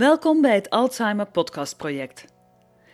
Welkom bij het Alzheimer Podcast Project.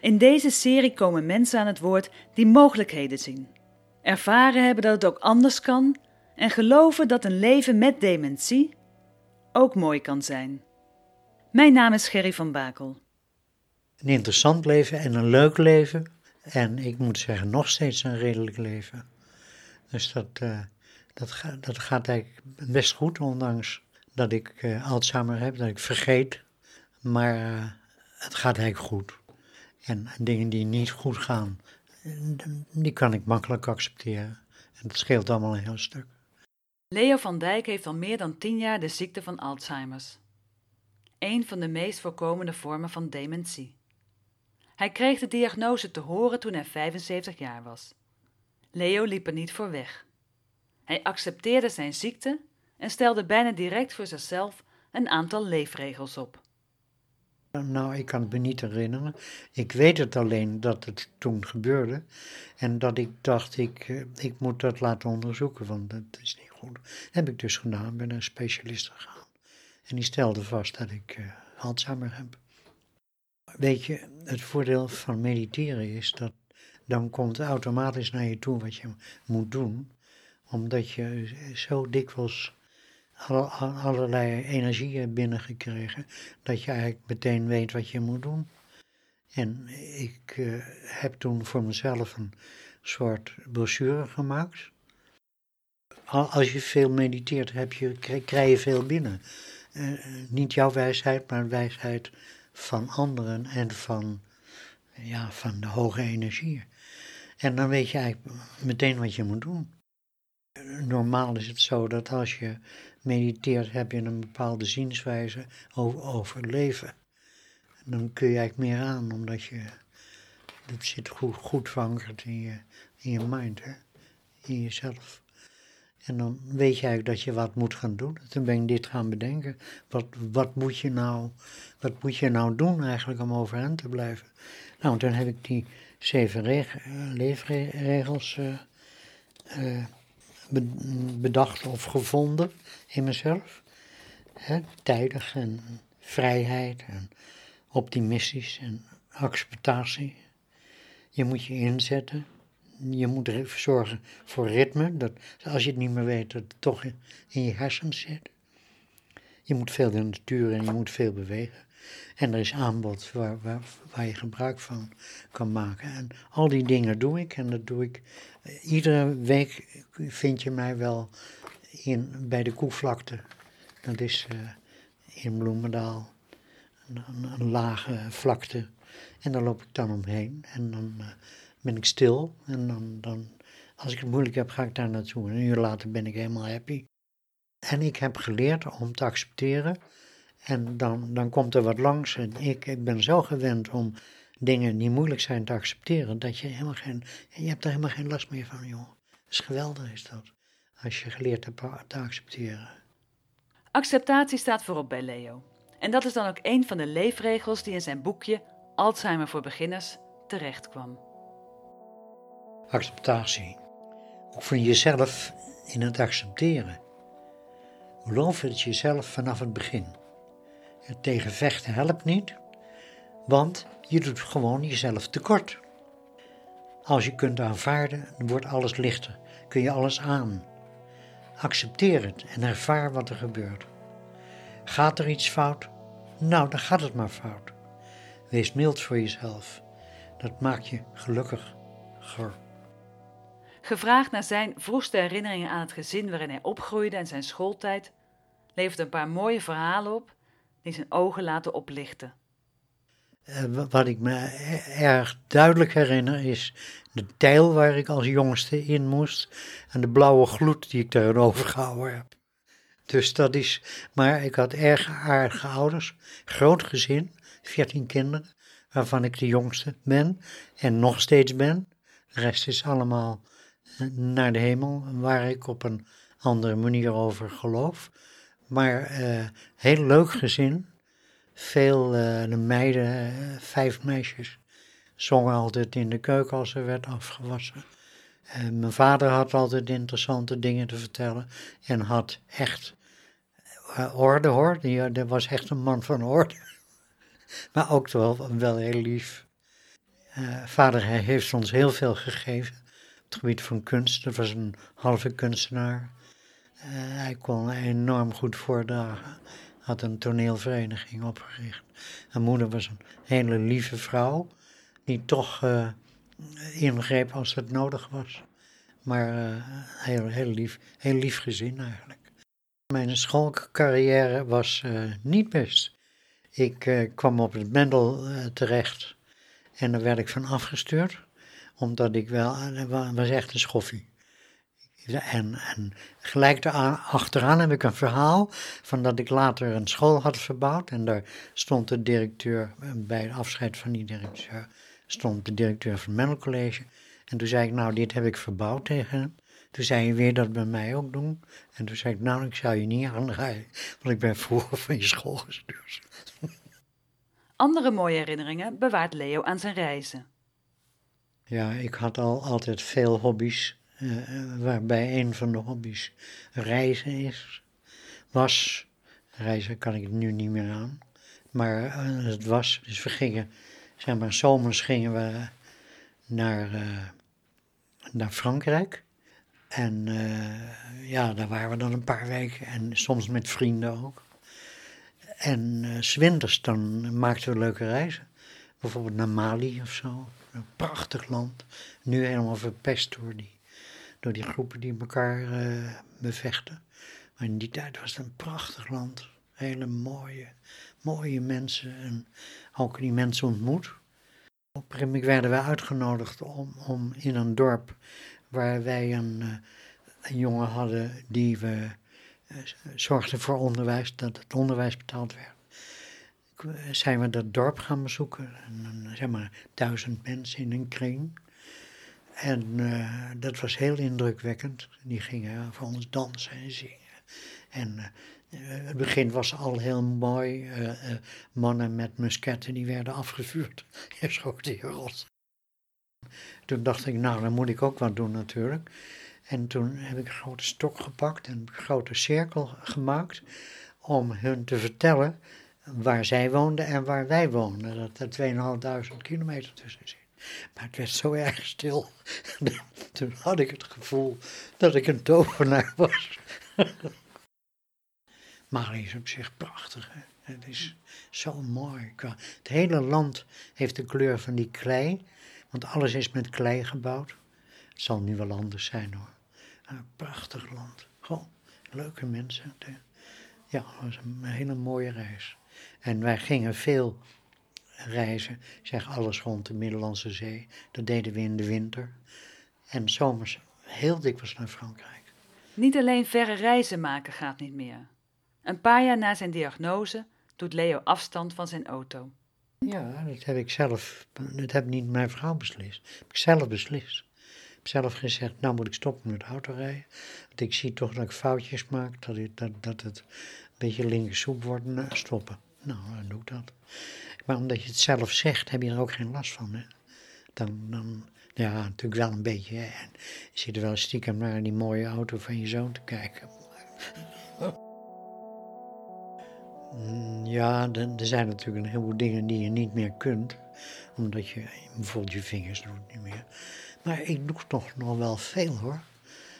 In deze serie komen mensen aan het woord die mogelijkheden zien, ervaren hebben dat het ook anders kan en geloven dat een leven met dementie ook mooi kan zijn. Mijn naam is Gerry van Bakel. Een interessant leven en een leuk leven. En ik moet zeggen, nog steeds een redelijk leven. Dus dat, uh, dat, dat gaat eigenlijk best goed, ondanks dat ik uh, Alzheimer heb, dat ik vergeet. Maar uh, het gaat eigenlijk goed. En dingen die niet goed gaan, die kan ik makkelijk accepteren. En dat scheelt allemaal een heel stuk. Leo van Dijk heeft al meer dan tien jaar de ziekte van Alzheimer's. Een van de meest voorkomende vormen van dementie. Hij kreeg de diagnose te horen toen hij 75 jaar was. Leo liep er niet voor weg. Hij accepteerde zijn ziekte en stelde bijna direct voor zichzelf een aantal leefregels op. Nou, ik kan het me niet herinneren. Ik weet het alleen dat het toen gebeurde. En dat ik dacht, ik, eh, ik moet dat laten onderzoeken, want dat is niet goed. Heb ik dus gedaan, ben naar een specialist gegaan. En die stelde vast dat ik uh, heb. Weet je, het voordeel van mediteren is dat dan komt automatisch naar je toe wat je moet doen. Omdat je zo dikwijls allerlei energie hebt binnengekregen, dat je eigenlijk meteen weet wat je moet doen. En ik uh, heb toen voor mezelf een soort brochure gemaakt. Als je veel mediteert, heb je, krijg je veel binnen. Uh, niet jouw wijsheid, maar wijsheid van anderen en van, ja, van de hoge energie. En dan weet je eigenlijk meteen wat je moet doen. Normaal is het zo dat als je mediteert, heb je een bepaalde zienswijze over, leven. En dan kun je eigenlijk meer aan, omdat je, dat zit goed, goed verankerd in je, in je mind, hè? in jezelf. En dan weet je eigenlijk dat je wat moet gaan doen. Toen ben ik dit gaan bedenken. Wat, wat, moet, je nou, wat moet je nou doen eigenlijk om overeind te blijven? Nou, toen heb ik die zeven leefregels uh, uh, bedacht of gevonden in mezelf. Tijdig en vrijheid en optimistisch en acceptatie. Je moet je inzetten. Je moet zorgen voor ritme. Dat als je het niet meer weet, dat het toch in je hersens zit. Je moet veel in de natuur en je moet veel bewegen. En er is aanbod waar, waar, waar je gebruik van kan maken. En al die dingen doe ik. En dat doe ik. Eh, iedere week vind je mij wel in, bij de Koevlakte. Dat is uh, in Bloemendaal. Een, lage vlakte. En daar loop ik dan omheen. En dan uh, ben ik stil. En dan, dan, als ik het moeilijk heb, ga ik daar naartoe. En een uur later ben ik helemaal happy. En ik heb geleerd om te accepteren en dan, dan komt er wat langs. En ik, ik ben zo gewend om dingen die moeilijk zijn te accepteren, dat je helemaal geen, je hebt er helemaal geen last meer van. Dat is geweldig, is dat. Als je geleerd hebt te accepteren. Acceptatie staat voorop bij Leo. En dat is dan ook een van de leefregels die in zijn boekje Alzheimer voor beginners terecht kwam. Acceptatie. Oefen jezelf in het accepteren. Geloof het jezelf vanaf het begin. Het tegen vechten helpt niet, want je doet gewoon jezelf tekort. Als je kunt aanvaarden, dan wordt alles lichter, kun je alles aan. Accepteer het en ervaar wat er gebeurt. Gaat er iets fout? Nou, dan gaat het maar fout. Wees mild voor jezelf. Dat maakt je gelukkiger. Gevraagd naar zijn vroegste herinneringen aan het gezin waarin hij opgroeide en zijn schooltijd, levert een paar mooie verhalen op die zijn ogen laten oplichten. Uh, wat ik me e-, erg duidelijk herinner is de tijl waar ik als jongste in moest en de blauwe gloed die ik daarin overgehouden heb. Dus dat is, maar ik had erg aardige ouders, groot gezin, veertien kinderen, waarvan ik de jongste ben en nog steeds ben. De rest is allemaal eh, naar de hemel, waar ik op een andere manier over geloof. Maar uh, heel leuk gezin. Veel uh, de meiden, vijf meisjes, zongen altijd in de keuken als er werd afgewassen. En mijn vader had altijd interessante dingen te vertellen en had echt orde hoor. Die, was echt een man van orde. maar ook wel, wel heel lief. Uh, vader heeft ons heel veel gegeven op het gebied van kunst. Dat was een halve kunstenaar. Uh, hij kon enorm goed voordragen. Had een toneelvereniging opgericht. Mijn moeder was een hele lieve vrouw. Die toch uh, ingreep als het nodig was. Maar heel, heel, lief, heel lief gezin eigenlijk. Mijn schoolcarrière was niet best. Ik uh, kwam op het Mendel uh, terecht en daar werd ik van afgestuurd, omdat ik wel, eh, was echt een schoffie. En, en gelijk daar achteraan heb ik een verhaal van dat ik later een school had verbouwd. En daar stond de directeur, bij het afscheid van die directeur, stond de directeur van het Mendel College. En toen zei ik, nou, dit heb ik verbouwd tegen hem. Toen zei je weer dat bij mij ook doen. En toen zei ik, nou, ik zou je niet aanrijden, want ik ben vroeger van je school gestuurd. Andere mooie herinneringen bewaart Leo aan zijn reizen. Ja, ik had al altijd veel hobby's, waarbij een van de hobby's reizen is, was. Reizen kan ik nu niet meer aan, maar uh, het was. Dus we gingen, zeg maar, zomers gingen we naar, uh, naar Frankrijk. En ja, daar waren we dan een paar weken en soms met vrienden ook. En uh, zwinters dan maakten we leuke reizen. Bijvoorbeeld naar Mali of zo. Een prachtig land. Nu helemaal verpest door die, door die groepen die elkaar uh, bevechten. Maar in die tijd was het een prachtig land. Hele mooie, mooie mensen. En ook die mensen ontmoet. Op een werden wij uitgenodigd om, om in een dorp waar wij een, uh, een jongen hadden die we eh, zorgde voor onderwijs, dat het onderwijs betaald werd. Eh, zijn we dat dorp gaan bezoeken, en, zeg maar duizend mensen in een kring. En uh, dat was heel indrukwekkend. Die gingen voor ons dansen en zingen. En uh, het begin was al heel mooi. Uh, mannen met musketten die werden afgevuurd. Je schoot die rot. Toen dacht ik, nou, dan moet ik ook wat doen natuurlijk. En toen heb ik een grote stok gepakt en een grote cirkel gemaakt om hun te vertellen waar zij woonden en waar wij woonden. Dat er 2500 kilometer tussen zit. Maar het werd zo erg stil. toen had ik het gevoel dat ik een tovenaar was. Mali is op zich prachtig. Hè? Het is zo mooi. Het hele land heeft de kleur van die klei. Want alles is met klei gebouwd. Het zal nu wel anders zijn hoor. Een prachtig land. Leuke mensen. Ja, het was een hele mooie reis. En wij gingen veel reizen, zeg alles rond de Middellandse Zee. Dat deden we in de winter. En zomers heel dikwijls naar Frankrijk. Niet alleen verre reizen maken gaat niet meer. Een paar jaar na zijn diagnose doet Leo afstand van zijn auto. Ja, dat heb ik zelf, dat heb niet mijn vrouw beslist. Dat heb ik zelf beslist zelf gezegd, nou moet ik stoppen met autorijden. Want ik zie toch dat ik foutjes maak, dat, ik, dat, dat het een beetje linkersoep wordt, nou, stoppen. Nou, dan doe ik dat. Maar omdat je het zelf zegt, heb je er ook geen last van. Hè? Dan, dan, ja, natuurlijk wel een beetje. Hè? En je zit er wel stiekem naar die mooie auto van je zoon te kijken. Ja, er zijn natuurlijk een heleboel dingen die je niet meer kunt. Omdat je bijvoorbeeld je vingers doet niet meer. Maar ik doe toch nog wel veel hoor.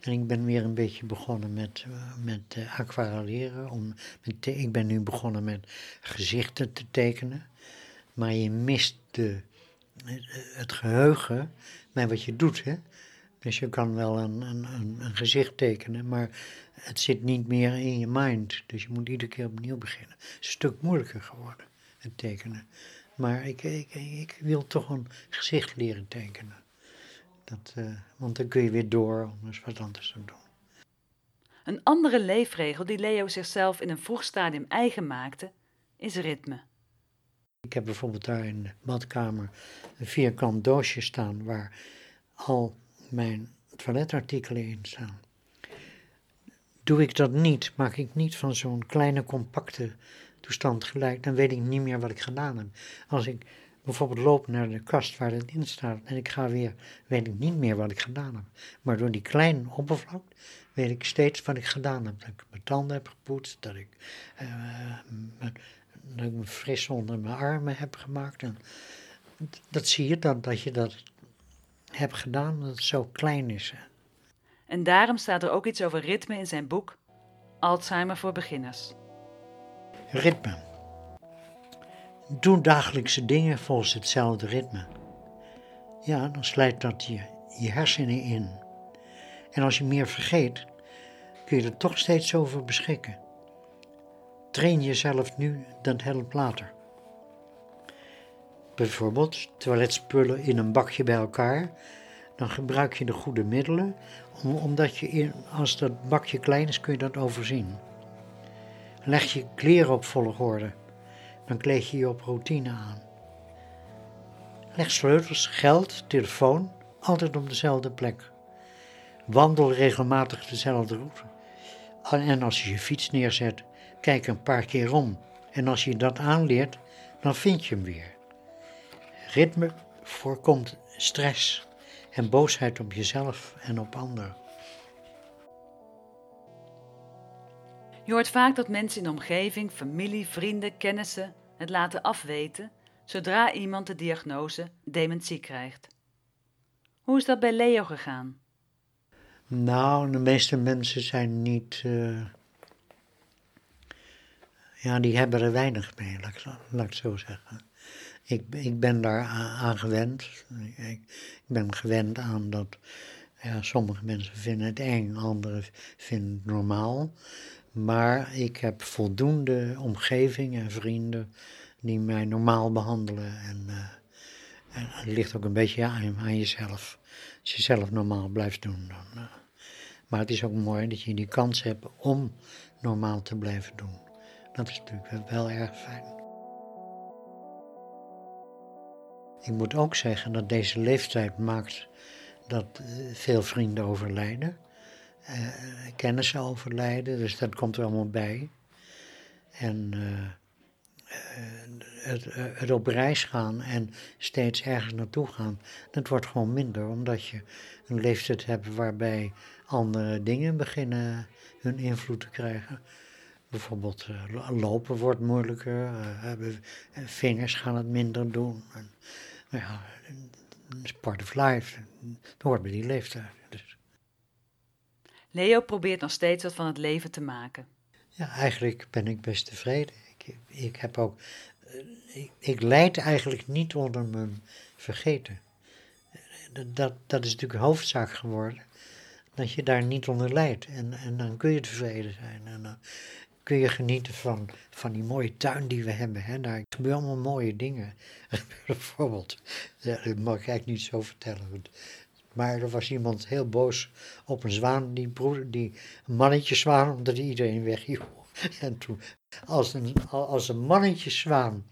En ik ben weer een beetje begonnen met, uh, met uh, aquarelleren. Om, met ik ben nu begonnen met gezichten te tekenen. Maar je mist de, het geheugen bij wat je doet. Hè? Dus je kan wel een, een, een, een gezicht tekenen, maar het zit niet meer in je mind. Dus je moet iedere keer opnieuw beginnen. Het is een stuk moeilijker geworden, het tekenen. Maar ik, ik, ik wil toch een gezicht leren tekenen. Dat, uh, want dan kun je weer door om eens wat anders te doen. Een andere leefregel die Leo zichzelf in een vroeg stadium eigen maakte, is ritme. Ik heb bijvoorbeeld daar in de badkamer een vierkant doosje staan waar al mijn toiletartikelen in staan. Doe ik dat niet, maak ik niet van zo'n kleine compacte toestand gelijk, dan weet ik niet meer wat ik gedaan heb. Als ik bijvoorbeeld loop naar de kast waar het in staat en ik ga weer, weet ik niet meer wat ik gedaan heb. Maar door die kleine oppervlak weet ik steeds wat ik gedaan heb. Dat ik mijn tanden heb gepoetst, dat ik, uh, dat ik me fris onder mijn armen heb gemaakt. En dat zie je dan, dat je dat hebt gedaan, dat het zo klein is. En daarom staat er ook iets over ritme in zijn boek Alzheimer voor beginners. Ritme. Doe dagelijkse dingen volgens hetzelfde ritme. Ja, dan slijt dat je, je hersenen in. En als je meer vergeet, kun je er toch steeds over beschikken. Train jezelf nu, dat helpt later. Bijvoorbeeld toiletspullen in een bakje bij elkaar. Dan gebruik je de goede middelen, omdat je in, als dat bakje klein is, kun je dat overzien. Leg je kleren op volgorde, dan kleed je je op routine aan. Leg sleutels, geld, telefoon altijd op dezelfde plek. Wandel regelmatig dezelfde route. En als je je fiets neerzet, kijk een paar keer om. En als je dat aanleert, dan vind je hem weer. Ritme voorkomt stress en boosheid op jezelf en op anderen. Je hoort vaak dat mensen in de omgeving, familie, vrienden, kennissen het laten afweten zodra iemand de diagnose dementie krijgt. Hoe is dat bij Leo gegaan? Nou, de meeste mensen zijn niet. Uh, ja, die hebben er weinig mee, laat ik, zo zeggen. Ik, ik ben daar aan gewend. Ik, ik ben gewend aan dat ja, sommige mensen vinden het eng, anderen vinden het normaal. Maar ik heb voldoende omgeving en vrienden die mij normaal behandelen. En, uh, en het ligt ook een beetje aan, aan, jezelf. Als je zelf normaal blijft doen. Dan, uh, maar het is ook mooi dat je die kans hebt om normaal te blijven doen. Dat is natuurlijk wel erg fijn. Ik moet ook zeggen dat deze leeftijd maakt dat eh, veel vrienden overlijden. Uh, kennissen overlijden, dus dat komt er allemaal bij. En uh, het, het, op reis gaan en steeds ergens naartoe gaan, dat wordt gewoon minder, omdat je een leeftijd hebt waarbij andere dingen beginnen hun invloed te krijgen. Bijvoorbeeld lopen wordt moeilijker, vingers gaan het minder doen. En, ja, is part of life. Dat hoort bij die leeftijd. Leo probeert nog steeds wat van het leven te maken. Ja, eigenlijk ben ik best tevreden. Ik, ik heb ook. Eh, ik, ik leid eigenlijk niet onder mijn vergeten. Dat, dat is natuurlijk hoofdzaak geworden. Dat je daar niet onder leidt. En, en dan kun je tevreden zijn. En dan kun je genieten van, van die mooie tuin die we hebben. Hè. Daar gebeuren allemaal mooie dingen. Bijvoorbeeld, dat mag ik eigenlijk niet zo vertellen. Maar er was iemand heel boos op een zwaan, die, broer, die een mannetje zwaan, omdat hij iedereen weghield. En toen, als een, als een mannetje zwaan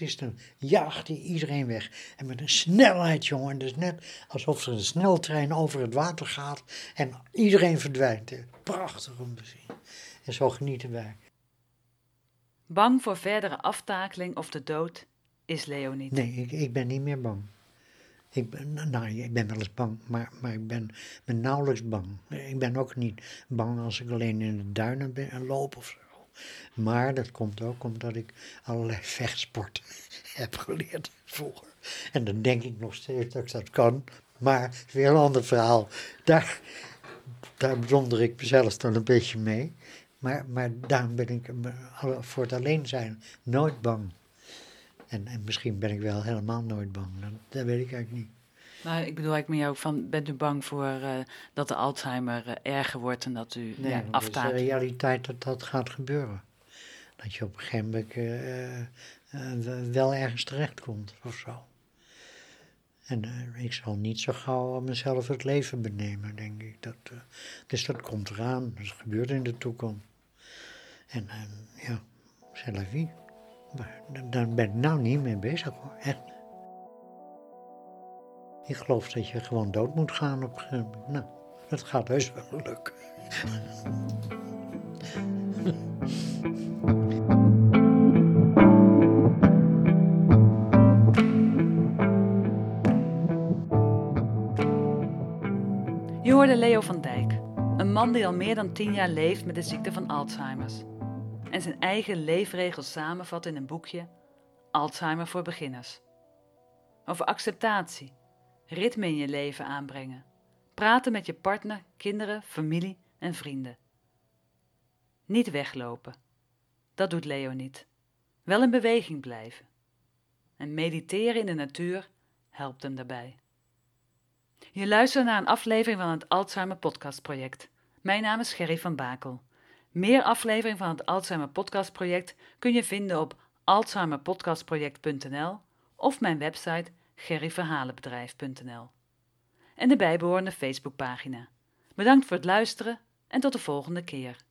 is, dan jaagt hij iedereen weg. En met een snelheid, jongen. Dus net alsof er een sneltrein over het water gaat en iedereen verdwijnt. Prachtig om te zien. En zo genieten wij. Bang voor verdere aftakeling of de dood is Leo niet. Nee, ik, ik ben niet meer bang. Ik ben, nou, ik ben wel eens bang, maar, maar ik ben, ben nauwelijks bang. Ik ben ook niet bang als ik alleen in de duinen ben en loop of zo. Maar dat komt ook omdat ik allerlei vechtsporten heb geleerd vroeger. En dan denk ik nog steeds dat ik dat kan. Maar weer een ander verhaal. Daar, daar bewonder ik mezelf dan een beetje mee. Maar, maar daarom ben ik voor het alleen zijn nooit bang. En, en misschien ben ik wel helemaal nooit bang. Dat, dat weet ik eigenlijk niet. Nou, ik bedoel eigenlijk meer ook van, bent u bang voor uh, dat de Alzheimer uh, erger wordt en dat u nee, ja, Het aftaart? is de realiteit dat dat gaat gebeuren. Dat je op een gegeven moment uh, wel ergens terechtkomt of zo. En ik zal niet zo gauw mezelf het leven benemen, denk ik. Dat, dus dat komt eraan, dat gebeurt in de toekomst. En ja, c'est la vie. Maar daar ben ik nou niet mee bezig hoor, echt. Ik geloof dat je gewoon dood moet gaan op. Nou, dat gaat heus wel lukken. Je hoorde Leo van Dijk, een man die al meer dan tien jaar leeft met de ziekte van Alzheimer's. En zijn eigen leefregels samenvat in een boekje Alzheimer voor beginners. Over acceptatie, ritme in je leven aanbrengen, praten met je partner, kinderen, familie en vrienden. Niet weglopen. Dat doet Leo niet. Wel in beweging blijven. En mediteren in de natuur helpt hem daarbij. Je luistert naar een aflevering van het Alzheimer Podcast Project. Mijn naam is Gerry van Bakel. Meer afleveringen van het Alzheimer Podcast Project kun je vinden op alzheimerpodcastproject.nl of mijn website gerryverhalenbedrijf.nl en de bijbehorende Facebookpagina. Bedankt voor het luisteren en tot de volgende keer.